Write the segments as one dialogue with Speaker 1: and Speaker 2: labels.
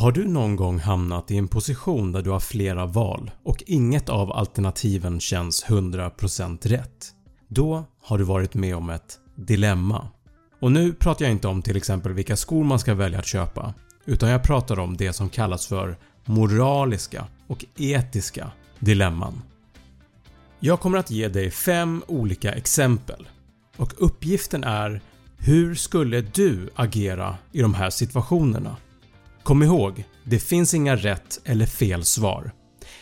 Speaker 1: Har du någon gång hamnat i en position där du har flera val och inget av alternativen känns 100% rätt? Då har du varit med om ett dilemma. Och nu pratar jag inte om till exempel vilka skor man ska välja att köpa utan jag pratar om det som kallas för moraliska och etiska dilemman. Jag kommer att ge dig 5 olika exempel och uppgiften är hur skulle du agera i de här situationerna? Kom ihåg, det finns inga rätt eller fel svar.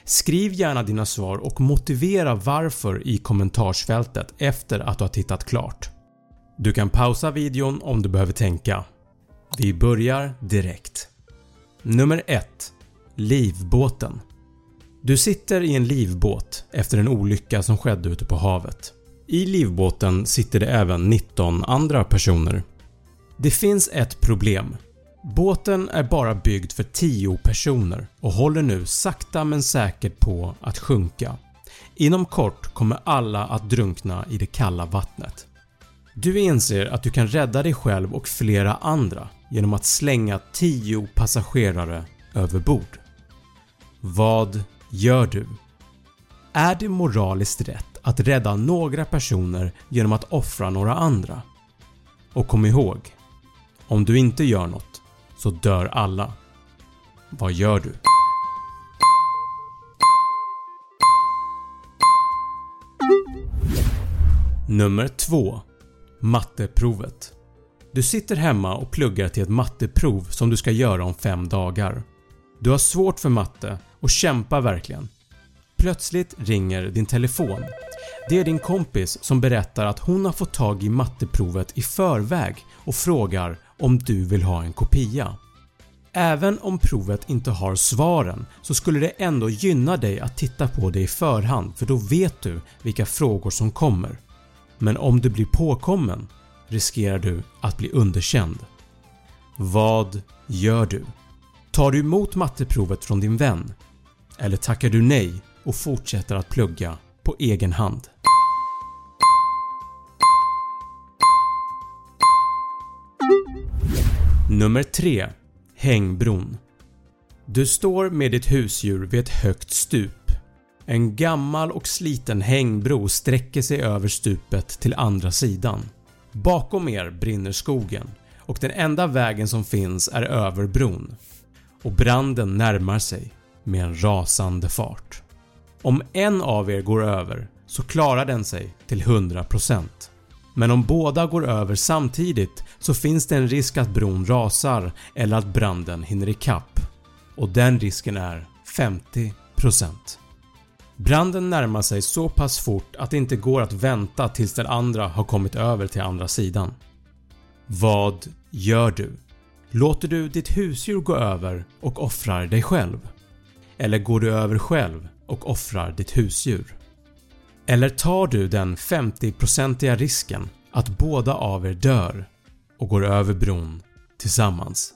Speaker 1: Skriv gärna dina svar och motivera varför i kommentarsfältet efter att du har tittat klart. Du kan pausa videon om du behöver tänka. Vi börjar direkt. Nummer 1 Livbåten Du sitter i en livbåt efter en olycka som skedde ute på havet. I livbåten sitter det även 19 andra personer. Det finns ett problem. Båten är bara byggd för 10 personer och håller nu sakta men säkert på att sjunka. Inom kort kommer alla att drunkna i det kalla vattnet. Du inser att du kan rädda dig själv och flera andra genom att slänga 10 passagerare överbord. Vad gör du? Är det moraliskt rätt att rädda några personer genom att offra några andra? Och kom ihåg, om du inte gör något så dör alla. Vad gör du? Nummer 2 Matteprovet Du sitter hemma och pluggar till ett matteprov som du ska göra om 5 dagar. Du har svårt för matte och kämpar verkligen. Plötsligt ringer din telefon. Det är din kompis som berättar att hon har fått tag i matteprovet i förväg och frågar om du vill ha en kopia. Även om provet inte har svaren så skulle det ändå gynna dig att titta på det i förhand för då vet du vilka frågor som kommer. Men om du blir påkommen riskerar du att bli underkänd. Vad gör du? Tar du emot matteprovet från din vän? Eller tackar du nej och fortsätter att plugga på egen hand? Nummer 3 Hängbron Du står med ditt husdjur vid ett högt stup. En gammal och sliten hängbro sträcker sig över stupet till andra sidan. Bakom er brinner skogen och den enda vägen som finns är över bron och branden närmar sig med en rasande fart. Om en av er går över så klarar den sig till 100% men om båda går över samtidigt så finns det en risk att bron rasar eller att branden hinner ikapp och den risken är 50%. Branden närmar sig så pass fort att det inte går att vänta tills den andra har kommit över till andra sidan. Vad gör du? Låter du ditt husdjur gå över och offrar dig själv? Eller går du över själv och offrar ditt husdjur? Eller tar du den 50% risken att båda av er dör och går över bron tillsammans?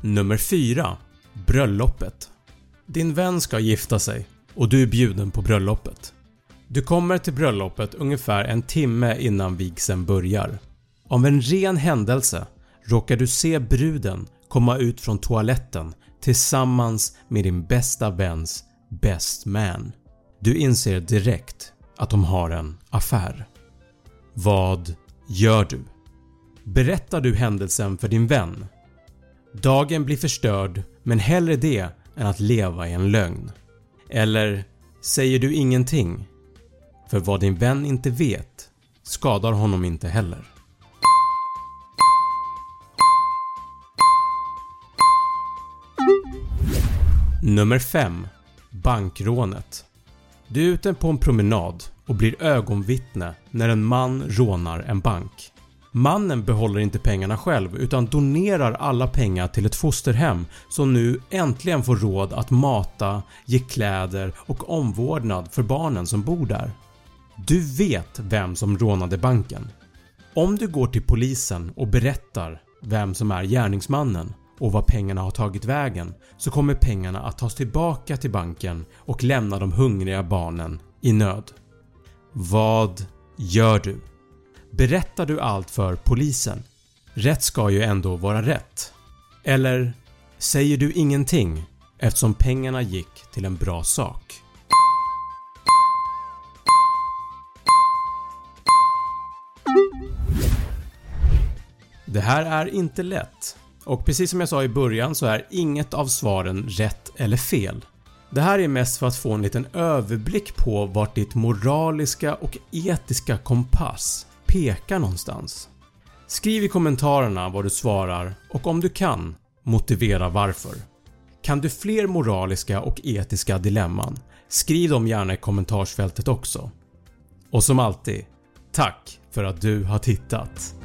Speaker 1: Nummer 4 Bröllopet Din vän ska gifta sig och du är bjuden på bröllopet. Du kommer till bröllopet ungefär en timme innan vigseln börjar. Av en ren händelse råkar du se bruden komma ut från toaletten tillsammans med din bästa väns best man. Du inser direkt att de har en affär. Vad gör du? Berättar du händelsen för din vän? Dagen blir förstörd men hellre det än att leva i en lögn. Eller säger du ingenting? För vad din vän inte vet skadar honom inte heller. Nummer 5 Bankrånet Du är ute på en promenad och blir ögonvittne när en man rånar en bank. Mannen behåller inte pengarna själv utan donerar alla pengar till ett fosterhem som nu äntligen får råd att mata, ge kläder och omvårdnad för barnen som bor där. Du vet vem som rånade banken. Om du går till polisen och berättar vem som är gärningsmannen och var pengarna har tagit vägen så kommer pengarna att tas tillbaka till banken och lämna de hungriga barnen i nöd. Vad gör du? Berättar du allt för polisen? Rätt ska ju ändå vara rätt. Eller säger du ingenting eftersom pengarna gick till en bra sak? Det här är inte lätt och precis som jag sa i början så är inget av svaren rätt eller fel. Det här är mest för att få en liten överblick på vart ditt moraliska och etiska kompass pekar någonstans. Skriv i kommentarerna vad du svarar och om du kan, motivera varför. Kan du fler moraliska och etiska dilemman? Skriv dem gärna i kommentarsfältet också. Och som alltid, tack för att du har tittat!